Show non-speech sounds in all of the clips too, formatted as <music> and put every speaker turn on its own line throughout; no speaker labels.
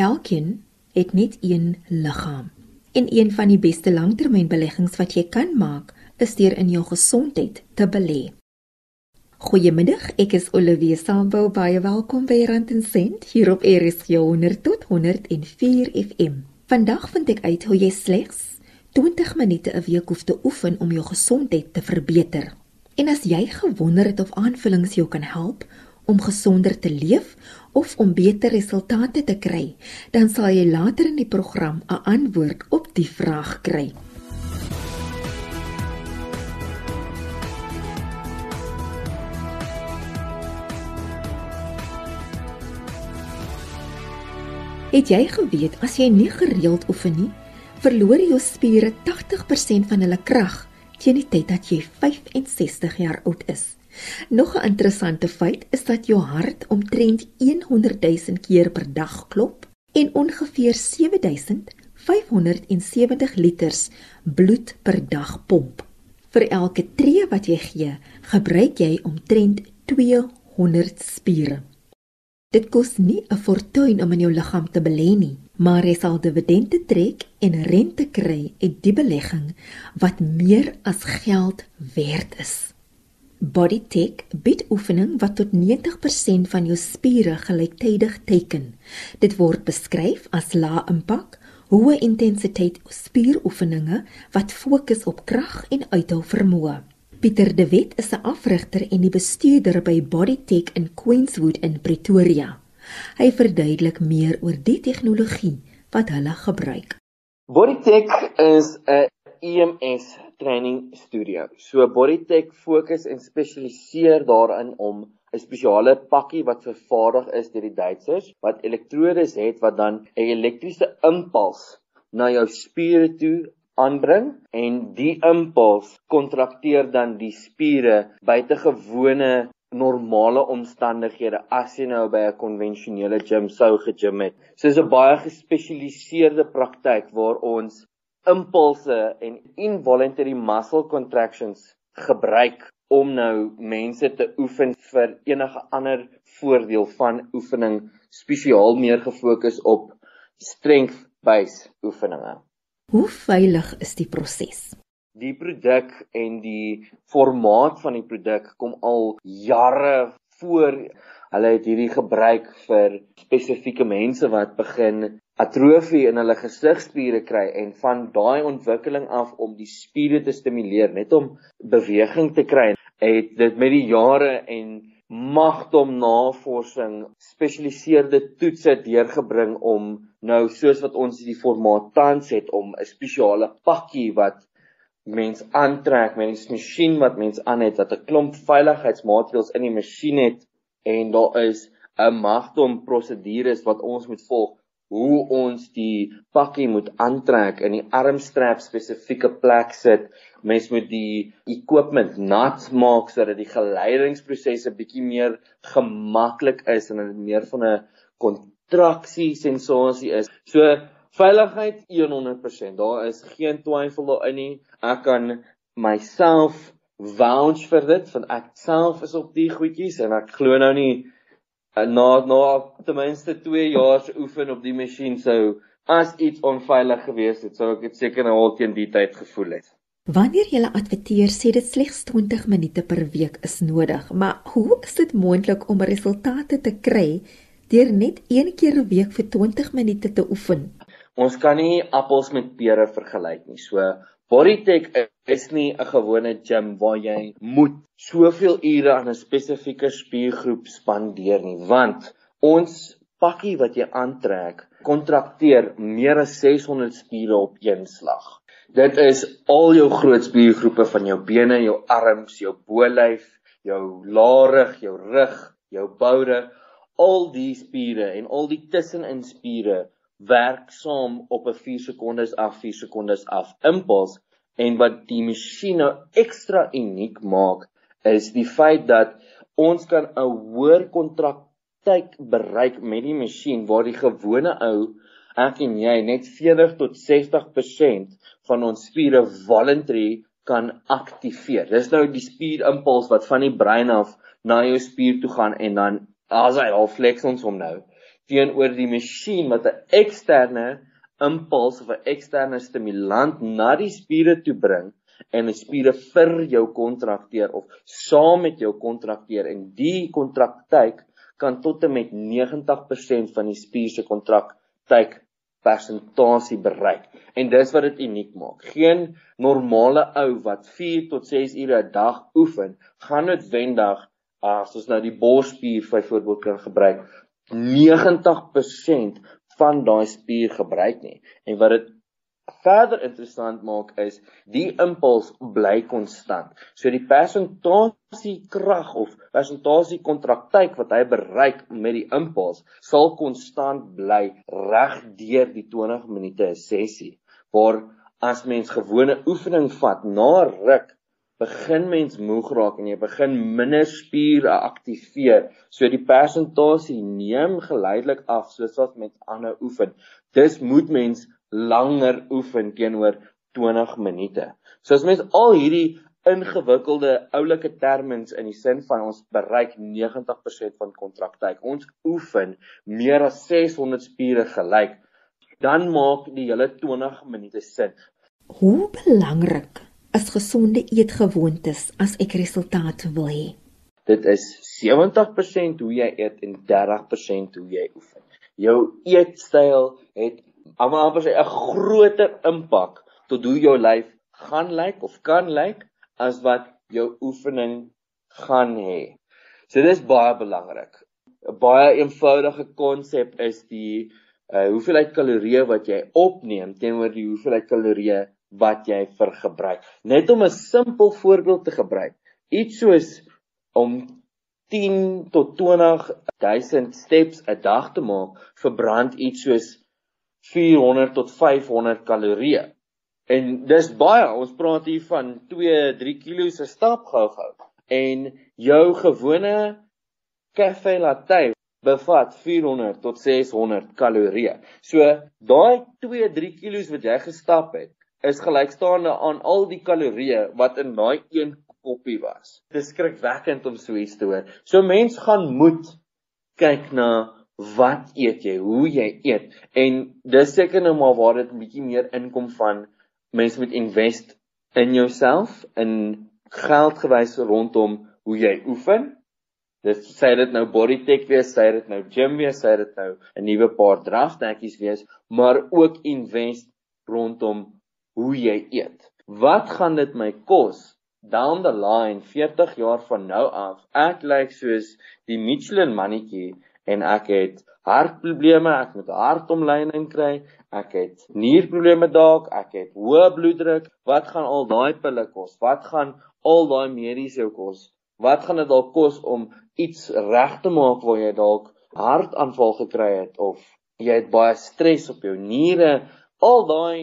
Elkeen het net een liggaam. En een van die beste langtermynbeleggings wat jy kan maak, is deur in jou gesondheid te belê. Goeiemiddag, ek is Olivia Sambo, baie welkom by Rand en Sent hier op RSG 100 tot 104 FM. Vandag vind ek uit hoe jy slegs 20 minute 'n week hoef te oefen om jou gesondheid te verbeter. En as jy gewonder het of aanvullings jou kan help om gesonder te leef of om beter resultate te kry, dan sal jy later in die program 'n antwoord op die vraag kry. Het jy geweet as jy nie gereeld oefen nie, verloor jou spiere 80% van hulle krag teen die tyd dat jy 65 jaar oud is. Nog 'n interessante feit is dat jou hart omtrent 100 000 keer per dag klop en ongeveer 7570 liters bloed per dag pomp. Vir elke tree wat jy gee, gebruik jy omtrent 200 spiere. Dit kos nie 'n fortuin om in jou liggaam te belê nie, maar jy sal dividende trek en rente kry uit die belegging wat meer as geld werd is. BodyTech bied oefening wat tot 90% van jou spiere gelyktydig teiken. Dit word beskryf as lae-impak, hoë intensiteit spieroefeninge wat fokus op krag en uithou vermoë. Pieter De Wet is 'n afrigter en die bestuurder by BodyTech in Queenswood in Pretoria. Hy verduidelik meer oor die tegnologie wat hulle gebruik.
Bodytech is 'n EMS training studio. So Bodytech fokus en spesialiseer daarin om 'n spesiale pakkie wat vervaardig is deur die Duitsers wat elektrodes het wat dan 'n elektriese impuls na jou spiere toe aanbring en die impuls kontrakteer dan die spiere buitengewone normale omstandighede as jy nou by 'n konvensionele gym sou gegym het. So dis 'n baie gespesialiseerde praktyk waar ons impulse en involuntary muscle contractions gebruik om nou mense te oefen vir enige ander voordeel van oefening spesiaal meer gefokus op strength based oefeninge.
Hoe veilig is die proses?
die produk en die formaat van die produk kom al jare voor. Hulle het hierdie gebruik vir spesifieke mense wat begin atrofie in hulle gesigspiere kry en van daai ontwikkeling af om die spiere te stimuleer, net om beweging te kry, het dit met die jare en magdom navorsing spesialiseerde toetse deurgebring om nou soos wat ons die formaat tans het om 'n spesiale pakkie wat mens aantrek met 'n masjien wat mens aan het wat 'n klomp veiligheidsmaatreëls in die masjien het en daar is 'n magdom prosedures wat ons moet volg hoe ons die pakkie moet aantrek in die armstrap spesifieke plek sit mens moet die equipment nat maak sodat die geleidingsprosesse bietjie meer gemaklik is en dit meer van 'n kontraksie sensasie is so Veiligheid 100%. Daar is geen twyfel daarin nie. Ek kan myself vouch vir dit want ek self is op die goedjies en ek glo nou nie na na ten minste 2 jaar se oefen op die masjien sou as iets onveilig gewees het, sou ek dit seker nou al teen die tyd gevoel het.
Wanneer jy adverteer sê dit slegs 20 minute per week is nodig, maar hoe is dit moontlik om resultate te kry deur net een keer 'n week vir 20 minute te oefen?
Ons kan nie appels met pere vergelyk nie. So Bodytech is nie 'n gewone gym waar jy moet soveel ure aan 'n spesifieke spiergroep spandeer nie, want ons pakkie wat jy aantrek kontrakteer meer as 600 spiere op een slag. Dit is al jou groot spiergroepe van jou bene, jou arms, jou bolyf, jou laarig, jou rug, jou boude, al die spiere en al die tussenin spiere werk saam op 'n 4 sekondes af 4 sekondes af impuls en wat die masjien nou ekstra uniek maak is die feit dat ons kan 'n hoër kontraktyd bereik met die masjien waar die gewone ou ek en jy net 40 tot 60% van ons spiere voluntary kan aktiveer. Dis nou die spierimpuls wat van die brein af na jou spier toe gaan en dan as hy al flex ons hom nou teenoor die masjien wat 'n eksterne impuls of 'n eksterne stimulant na die spiere toe bring en die spiere vir jou kontrakteer of saam met jou kontrakteer en die kontraktyk kan tot en met 90% van die spier se kontraktyk persentasie bereik. En dis wat dit uniek maak. Geen normale ou wat 4 tot 6 ure 'n dag oefen, gaan noodwendig as ons nou die borspier byvoorbeeld kan gebruik, 90% van daai spier gebruik nie. En wat dit verder interessant maak is die impuls bly konstant. So die persentasie krag of persentasie kontraktyk wat hy bereik met die impuls sal konstant bly reg deur die 20 minute sessie. Waar as mens gewone oefening vat na ruk begin mens moeg raak en jy begin minder spiere aktiveer. So die persentasie neem geleidelik af soos wat mens aanhou oefen. Dis moet mens langer oefen teenoor 20 minute. So as mens al hierdie ingewikkelde oulike termins in die sin van ons bereik 90% van kontraktyk. Ons oefen meer as 600 spiere gelyk, dan maak die hele 20 minute sin.
Hoe belangrik is gesonde eetgewoontes as ek resultate wil hê?
Dit is 70% hoe jy eet en 30% hoe jy oefen. Jou eetstyl het almal sê 'n groter impak tot hoe jou lyf gaan lyk of kan lyk as wat jou oefening gaan hê. So dis baie belangrik. 'n Baie eenvoudige konsep is die uh, hoeveelheid kalorieë wat jy opneem teenoor die hoeveelheid kalorieë wat jy vergebruik. Net om 'n simpel voorbeeld te gebruik. Iets soos om 10 tot 20 000 steps 'n dag te maak, verbrand iets soos 400 tot 500 kalorieë. En dis baie. Ons praat hier van 2-3 kg se stap gou-gou. En jou gewone cafe latte bevat 400 tot 600 kalorieë. So daai 2-3 kg wat jy gestap het, is gelykstaande aan al die kalorieë wat in daai een koppie was. Dit is skrikwekkend om so iets te hoor. So mens gaan moet kyk na wat eet jy, hoe jy eet. En dis seker nou maar waar dit 'n bietjie meer inkom van mense moet invest in jouself in geld gewys rondom hoe jy oefen. Dis sê dit nou body tech wees, sê dit nou gym wees, sê dit nou 'n nuwe paar draftekkies wees, maar ook invest rondom hoe jy eet. Wat gaan dit my kos? Down the line 40 jaar van nou af. Ek lyk like soos die Michelin mannetjie en ek het hartprobleme, ek moet hartomleiding kry, ek het nierprobleme dalk, ek het hoë bloeddruk. Wat gaan al daai pille kos? Wat gaan al daai mediese kos? Wat gaan dit dalk kos om iets reg te maak waar jy dalk hartaanval gekry het of jy het baie stres op jou niere, al daai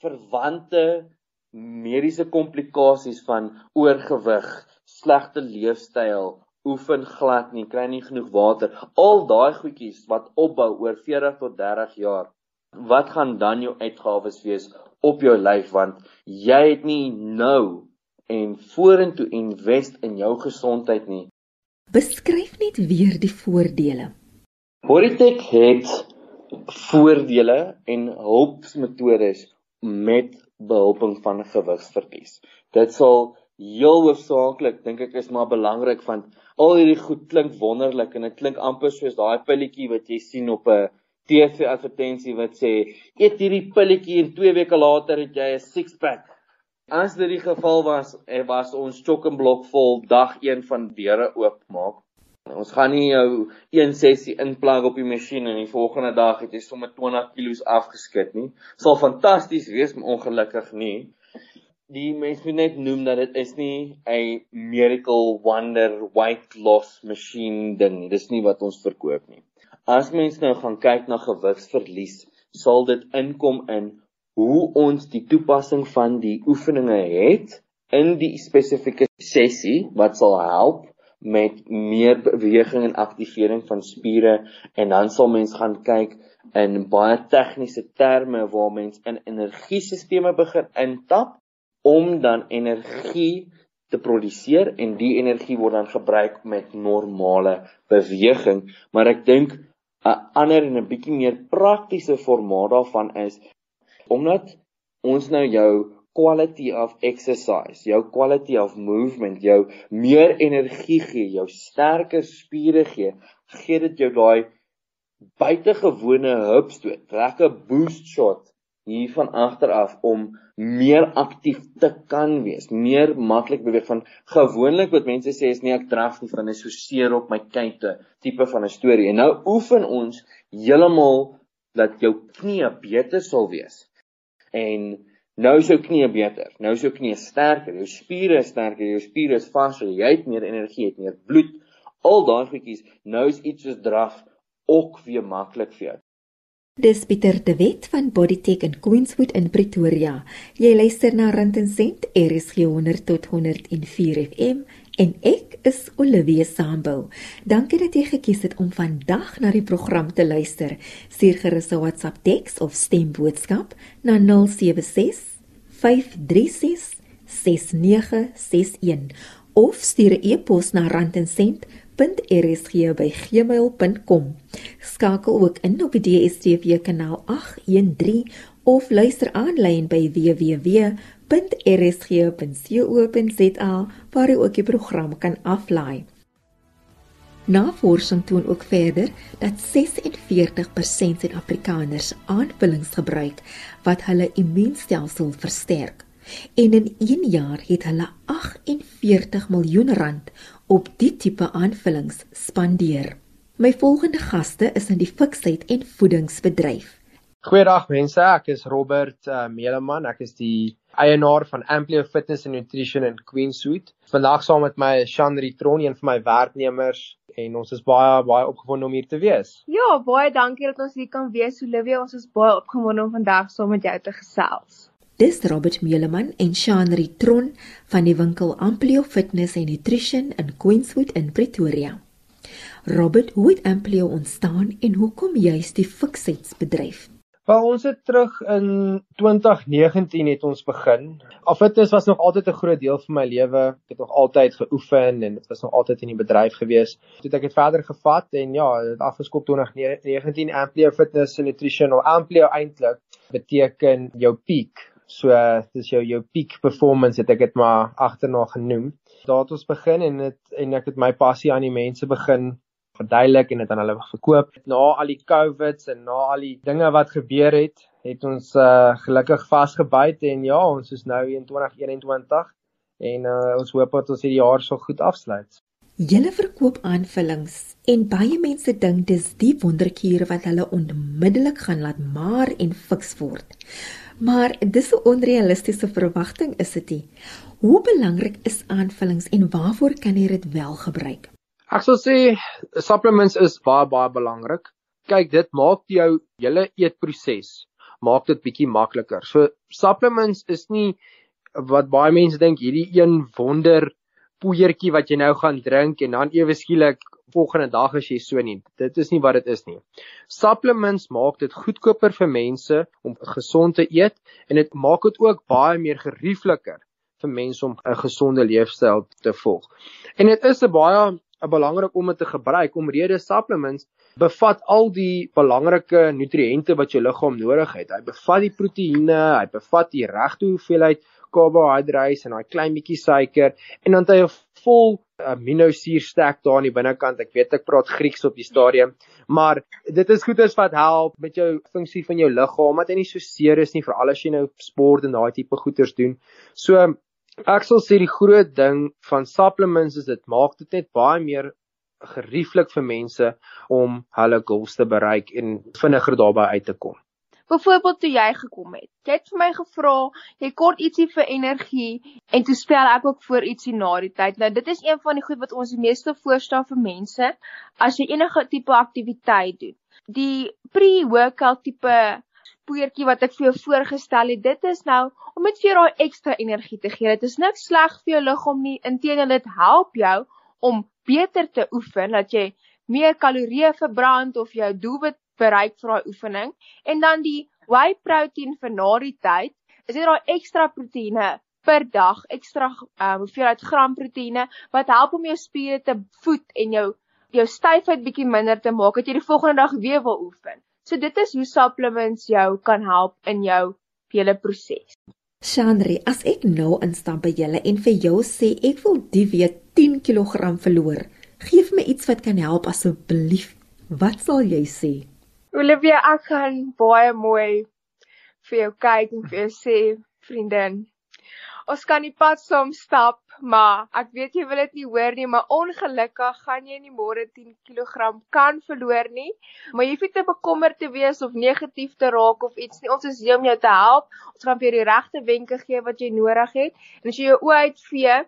verwante mediese komplikasies van oorgewig, slegte leefstyl, oefen glad nie, kry nie genoeg water. Al daai goedjies wat opbou oor 40 tot 30 jaar. Wat gaan dan jou uitgawes wees op jou lyf want jy het nie nou en vorentoe invest in jou gesondheid nie.
Beskryf net weer die voordele.
Bodytech het voordele en hulpmetodes met behulping van gewigsverlies. Dit sal heel hoofsaaklik dink ek is maar belangrik want al hierdie goed klink wonderlik en dit klink amper soos daai pilletjie wat jy sien op 'n TV advertensie wat sê eet hierdie pilletjie en 2 weke later het jy 'n six pack. As dit die geval was, eh, was ons chokkenblok vol dag 1 van deure oopmaak. Ons gaan nie jou een sessie inplug op die masjien en die volgende dag het jy sommer 20 kg afgeskit nie. Sal fantasties wees, maar ongelukkig nie die mens moet net noem dat dit is nie 'n miracle wonder weight loss machine ding nie. Dis nie wat ons verkoop nie. As mens nou gaan kyk na gewigsverlies, sal dit inkom in hoe ons die toepassing van die oefeninge het in die spesifieke sessie wat sal help met meer beweging en aktivering van spiere en dan sal mens gaan kyk in baie tegniese terme waar mens in energiesisteme begin intap om dan energie te produseer en die energie word dan gebruik met normale beweging. Maar ek dink 'n ander en 'n bietjie meer praktiese formaat daarvan is omdat ons nou jou quality of exercise, jou quality of movement, jou meer energie gee, jou sterker spiere gee, gee dit jou daai buitengewone hupstoot, lekker boost shot hier van agter af om meer aktief te kan wees, meer maklik beweeg van gewoonlik wat mense sê is nie ek draf nie van 'n so seer op my kuite tipe van 'n storie. En nou oefen ons heeltemal dat jou knie beter sal wees. En nou is jou knie beter, nou is jou knie sterker, jou spiere is sterker, jou spiere is vaser, jy het meer energie, het meer bloed. Al daai goedjies, nou is iets soos draf ook weer maklik vir jou.
Dis Pieter de Wet van Bodytech in Queenswood in Pretoria. Jy luister na Rand en Sent, RSG 100 tot 104 FM en ek is Olivia Sambu. Dankie dat jy gekies het om vandag na die program te luister. Stuur gerus 'n WhatsApp teks of stemboodskap na 076 536 6961 of stuur 'n e-pos na randensent.rsg@gmail.com. Skakel ook in op die DSTV kanaal 813 of luister aanlyn by www.rsg.co.za waar jy ook die program kan aflaai. Navorsing toon ook verder dat 46% Suid-Afrikaners aanvullings gebruik wat hulle immuunstelsel versterk en in 1 jaar het hulle 48 miljoen rand op die tipe aanvullings spandeer. My volgende gaste is in die fiksheid en voedingsbedryf.
Goeiedag mense, ek is Robert uh, Meleman. Ek is die eienaar van Amplio Fitness and Nutrition in Queenswood. Vandag saam met my Shan Ritron, een van my werknemers en ons is baie baie opgewonde om hier te wees.
Ja, baie dankie dat ons hier kan wees, Olivia. Ons is baie opgewonde om vandag saam met jou te gesels.
Dis Robert Meleman en Shanri Tron van die winkel Amplio Fitness and Nutrition in Queenswood in Pretoria. Robert, hoe het Amplio ontstaan en hoekom juist die fiksheidbedryf?
Wel, ons het terug in 2019 het ons begin. Al fitness was nog altyd 'n groot deel van my lewe. Ek het nog altyd geoefen en dit was nog altyd in die bedryf gewees. Toe ek het verder gevat en ja, dit afgeskop 2019 Amplio Fitness and Nutrition of Amplio eintlik beteken jou peak So dis jou jou peak performance het ek dit maar agterna genoem. Daar het ons begin en dit en ek het my passie aan die mense begin verduidelik en dit aan hulle verkoop. Na al die COVIDs en na al die dinge wat gebeur het, het ons uh, gelukkig vasgebyt en ja, ons is nou in 2021 en uh, ons hoop dat ons hierdie jaar so goed afsluit.
Julle verkoop aanvullings en baie mense dink dis die wonderkuur wat hulle onmiddellik gaan laat maar en fiks word. Maar dis 'n onrealistiese verwagting is dit. Hoe belangrik is aanvullings en waarvoor kan jy dit wel gebruik?
Ek sal sê supplements is baie baie belangrik. Kyk, dit maak jou hele eetproses maak dit bietjie makliker. So supplements is nie wat baie mense dink hierdie een wonder poeiertjie wat jy nou gaan drink en dan ewe skielik volgende dag as jy so nie. Dit is nie wat dit is nie. Supplements maak dit goedkoper vir mense om gesond te eet en dit maak dit ook baie meer geriefliker vir mense om 'n gesonde leefstyl te volg. En dit is 'n baie belangrik om dit te gebruik omrede supplements bevat al die belangrike nutriënte wat jou liggaam nodig het. Hy bevat die proteïene, hy bevat die regte hoeveelheid carbohydrates en daai klein bietjie suiker en dan het hy 'n vol aminosuurstek daar aan die binnekant. Ek weet ek praat Grieks op die stadium, maar dit is goeders wat help met jou funksie van jou liggaam, omdat jy nie so seer is nie, veral as jy nou sport en daai tipe goeders doen. So ek sal sê die groot ding van supplements is dit maak dit net baie meer gerieflik vir mense om hulle goals te bereik en vinniger daarby uit te kom.
Byvoorbeeld toe jy gekom het. Jy het vir my gevra, jy kort ietsie vir energie en toe spel ek ook voor ietsie na die tyd. Nou dit is een van die goed wat ons die meeste voorstel vir mense as jy enige tipe aktiwiteit doen. Die pre-workout tipe spoortjie wat ek vir jou voorgestel het, dit is nou om net vir jou daai ekstra energie te gee. Dit is niks sleg vir jou liggaam nie, inteendeel dit help jou om beter te oefen dat jy meer kalorieë verbrand of jou doelwit bereik vir daai oefening en dan die whey protein vir na die tyd is dit daai ekstra proteïene per dag ekstra um, hoeveelheid gram proteïene wat help om jou spiere te voed en jou jou styfheid bietjie minder te maak, dat jy die volgende dag weer wil oefen. So dit is hoe supplements jou kan help in jou hele proses.
Shanri, as ek nou instap by julle en vir jou sê ek wil die week 10 kg verloor, gee my iets wat kan help asseblief. Wat sal jy sê?
Olivia, ek gaan baie mooi vir jou kyk en vir jou sê, vriendin, ons kan die pad saam stap, maar ek weet jy wil dit nie hoor nie, maar ongelukkig gaan jy nie môre 10 kg kan verloor nie. Maar jy hoef nie te bekommerd te wees of negatief te raak of iets nie. Ons is hier om jou te help. Ons gaan vir jou die regte wenke gee wat jy nodig het. En as jy jou oë uitvee,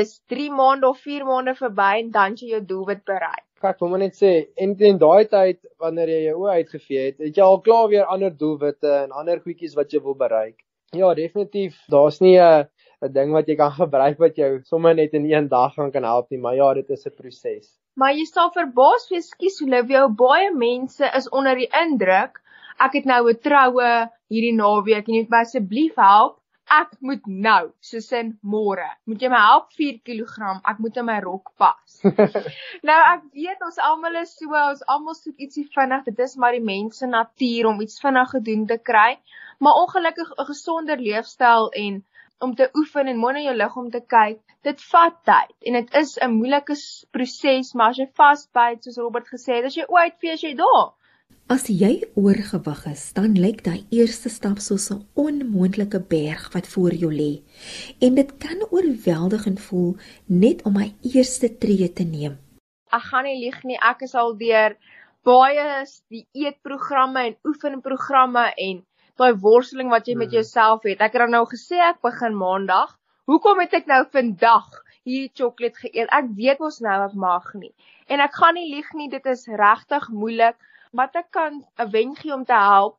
is 3 maande of 4 maande verby en dan jy jou doelwit bereik.
Ek wil net sê en in daai tyd wanneer jy jou oë uitgevee het, het jy al klaar weer ander doelwitte en ander goedjies wat jy wil bereik. Ja, definitief. Daar's nie 'n 'n ding wat jy kan <laughs> gebruik wat jou sommer net in een dag gaan kan help nie, maar ja, dit is 'n proses.
Maar jy sal verbaas wees, skus Olivia, baie mense is onder die indruk. Ek het nou 'n troue hierdie naweek en jy moet asseblief help. Ek moet nou, soos in môre, moet jy my help 4 kg, ek moet in my rok pas. <laughs> nou ek weet ons almal is so, ons almal soek ietsie vinnig. Dit is maar die mens se natuur om iets vinnig gedoen te kry maar ongelukkig 'n gesonder leefstyl en om te oefen en mooi na jou liggaam te kyk, dit vat tyd en dit is 'n moeilike proses, maar as jy vasbyt soos Robert gesê het, as jy ooit fees jy daar.
As jy oorgewig is, dan lyk daai eerste stap soos 'n onmoontlike berg wat voor jou lê. En dit kan oorweldigend voel net om my eerste tree te neem.
Ek gaan nie lieg nie, ek is al deur baie die eetprogramme en oefenprogramme en daai worsteling wat jy met hmm. jouself het. Ek het dan nou gesê ek begin maandag. Hoekom het ek nou vandag hierdie sjokolade geëet? Ek weet mos nou ek mag nie. En ek gaan nie lieg nie, dit is regtig moeilik. Wat ek kan 'n wenk gee om te help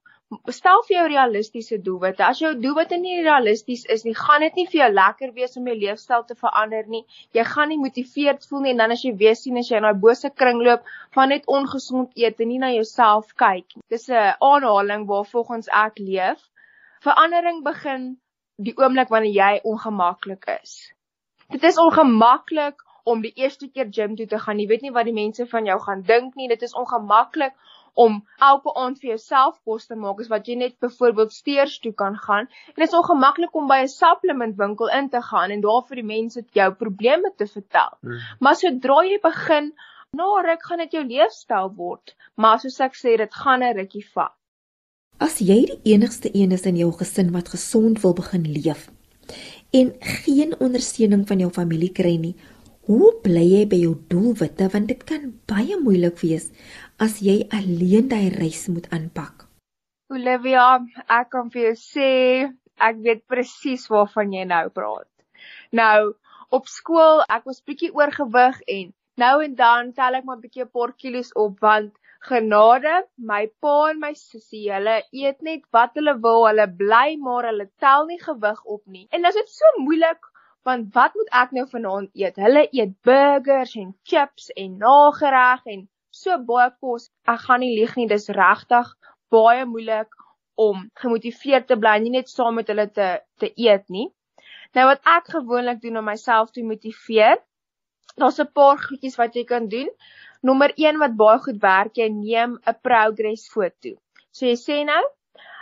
stel vir jou realistiese doelwitte. As jou doelwitte nie realisties is nie, gaan dit nie vir jou lekker wees om jou leefstyl te verander nie. Jy gaan nie motiveerd voel nie en dan as jy weer sien as jy in daai bose kringloop van net ongesond eet en nie na jouself kyk nie. Dis 'n aanhaling waar volgens ek leef. Verandering begin die oomblik wanneer jy ongemaklik is. Dit is ongemaklik om die eerste keer gym toe te gaan. Jy weet nie wat die mense van jou gaan dink nie. Dit is ongemaklik om elke aand vir jouself kos te maak is wat jy net byvoorbeeld steers toe kan gaan en dit is ongemaklik om by 'n supplement winkel in te gaan en daar vir die mense jou probleme te vertel. Hmm. Maar sodra jy begin na ruk gaan dit jou leefstyl word, maar soos ek sê dit gaan 'n rukkie vat.
As jy die enigste een is in jou gesin wat gesond wil begin leef en geen ondersteuning van jou familie kry nie, hoe bly jy by jou doelwitte want dit kan baie moeilik wees as jy alleen daai reis moet aanpak?
Olivia, ek kan vir jou sê, ek weet presies waarvan jy nou praat. Nou, op skool, ek was bietjie oorgewig en nou en dan tel ek maar bietjie 'n paar kilos op want genade, my pa en my sussie, hulle eet net wat hulle wil, hulle bly maar hulle tel nie gewig op nie. En dit is so moeilik want wat moet ek nou vanaand eet? Hulle eet burgers en chips en nagereg en so baie kos. Ek gaan nie lieg nie, dis regtig baie moeilik om gemotiveerd te bly nie net saam met hulle te te eet nie. Nou wat ek gewoonlik doen om myself te motiveer, daar's 'n paar goedjies wat jy kan doen. Nommer 1 wat baie goed werk, jy neem 'n progress foto. So jy sê nou,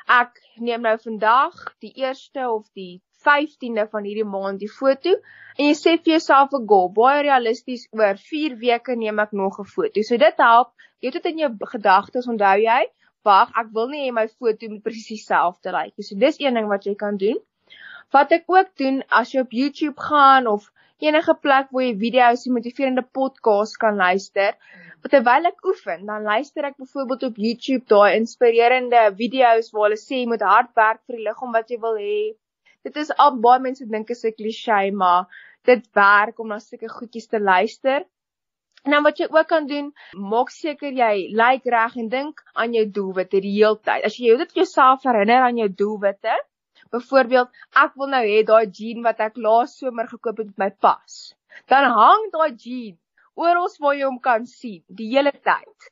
ek neem nou vandag die 1ste of die 15de van hierdie maand die foto en jy sê vir jouself 'n goal, baie realisties oor 4 weke neem ek nog 'n foto. So dit help. Jy het dit in jou gedagtes, onthou jy? Wag, ek wil nie hê my foto moet presies dieselfde lyk nie. So dis een ding wat jy kan doen. Wat ek ook doen as jy op YouTube gaan of enige plek waar jy video's en motiverende podcasts kan luister, terwyl ek oefen, dan luister ek byvoorbeeld op YouTube daai inspirerende video's waar hulle sê jy moet hard werk vir die liggaam wat jy wil hê dit is al baie mense dink is 'n klise, maar dit werk om na sulke goedjies te luister. En dan wat jy ook kan doen, maak seker jy lyk reg en dink aan jou doelwitte die hele tyd. As jy jou dit jouself herinner aan jou doelwitte, byvoorbeeld, ek wil nou hê daai jean wat ek laas somer gekoop het met my pas. Dan hang daai jean oral waar jy hom kan sien die hele tyd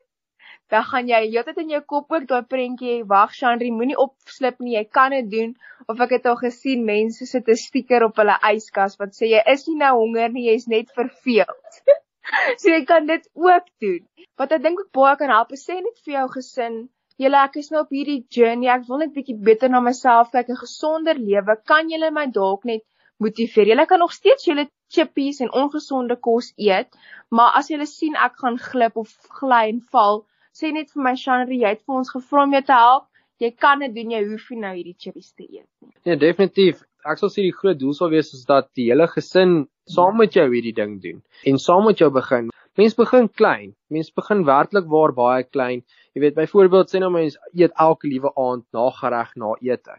dan gaan jy heeltyd in jou kop ook daai prentjie wag Shanri moenie opslip nie jy kan dit doen of ek het al gesien mense sit 'n stiker op hulle yskas wat sê jy is nie nou honger nie jy's net verveeld <laughs> so jy kan dit ook doen. Wat ek dink ook baie kan help is sê net vir jou gesin, julle ek is nou op hierdie journey, ek wil net bietjie beter na myself kyk en gesonder lewe. Kan julle my dalk net motiveer? Julle kan nog steeds julle chippies en ongesonde kos eet, maar as julle sien ek gaan glip of gly en val, sê net vir my Shanri, jy het vir ons gevra om jou te help. Jy kan dit doen, jy hoef nie nou hierdie chippies te eet nie.
Ja, definitief. Ek sal sê die groot doel sal wees is dat die hele gesin saam met jou hierdie ding doen en saam met jou begin. Mens begin klein. Mens begin werklik waar baie klein. Jy weet byvoorbeeld sê nou mens eet elke liewe aand na gereg na ete.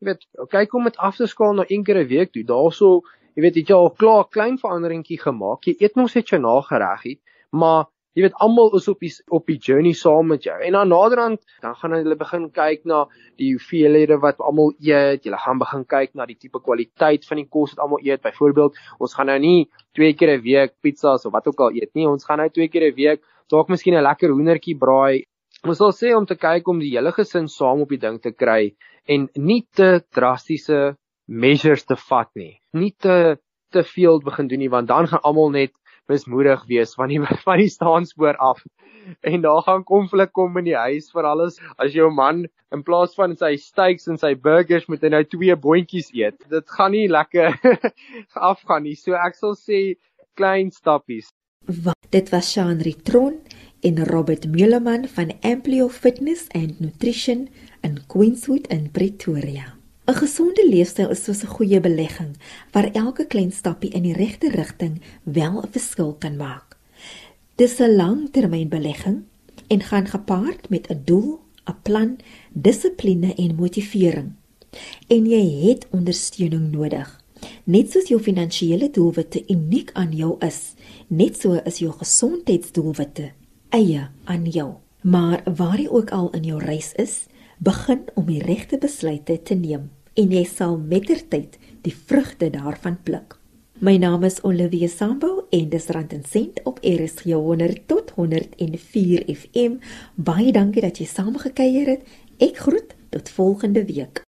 Jy weet kyk om dit af te skaal na een keer 'n week toe. Daarso, jy weet het jy al klaar klein veranderingkie gemaak. Jy eet mos net jou na gereggie, maar jy weet almal is op die op die journey saam met jou. En dan naderhand dan gaan hulle begin kyk na die hoeveelhede wat almal eet. Jy gaan begin kyk na die tipe kwaliteit van die kos wat almal eet. Byvoorbeeld, ons gaan nou nie twee keer 'n week pizzas of wat ook al eet nie. Ons gaan nou twee keer 'n week dalk miskien 'n lekker hoendertjie braai. Ons sal sê om te kyk om die hele gesin saam op die ding te kry en nie te drastiese measures te vat nie. Nie te te veel begin doen nie want dan gaan almal net mismoedig wees van die <laughs> van die staanspoor af. En daar gaan konflik kom in die huis vir alles as jou man in plaas van sy steaks en sy burgers moet hy nou twee boontjies eet. Dit gaan nie lekker <laughs> afgaan nie. So ek sal sê klein stappies.
Wat dit was Shaun Ritron en Robert Meuleman van Amplio Fitness and Nutrition in Queenswood in Pretoria. 'n Gesonde leefstyl is soos 'n goeie belegging waar elke klein stappie in die regte rigting wel 'n verskil kan maak. Dis 'n langtermynbelegging en gaan gepaard met 'n doel, 'n plan, dissipline en motivering. En jy het ondersteuning nodig. Net soos jou finansiële doelwitte uniek aan jou is, net so is jou gesondheidsdoelwitte eie aan jou. Maar waar jy ook al in jou reis is, begin om die regte besluite te neem en jy sal mettertyd die vrugte daarvan pluk. My naam is Olivia Sambo en dis Rand en Sent op RSG 100 tot 104 FM. Baie dankie dat jy saamgekuier het. Ek groet tot volgende week.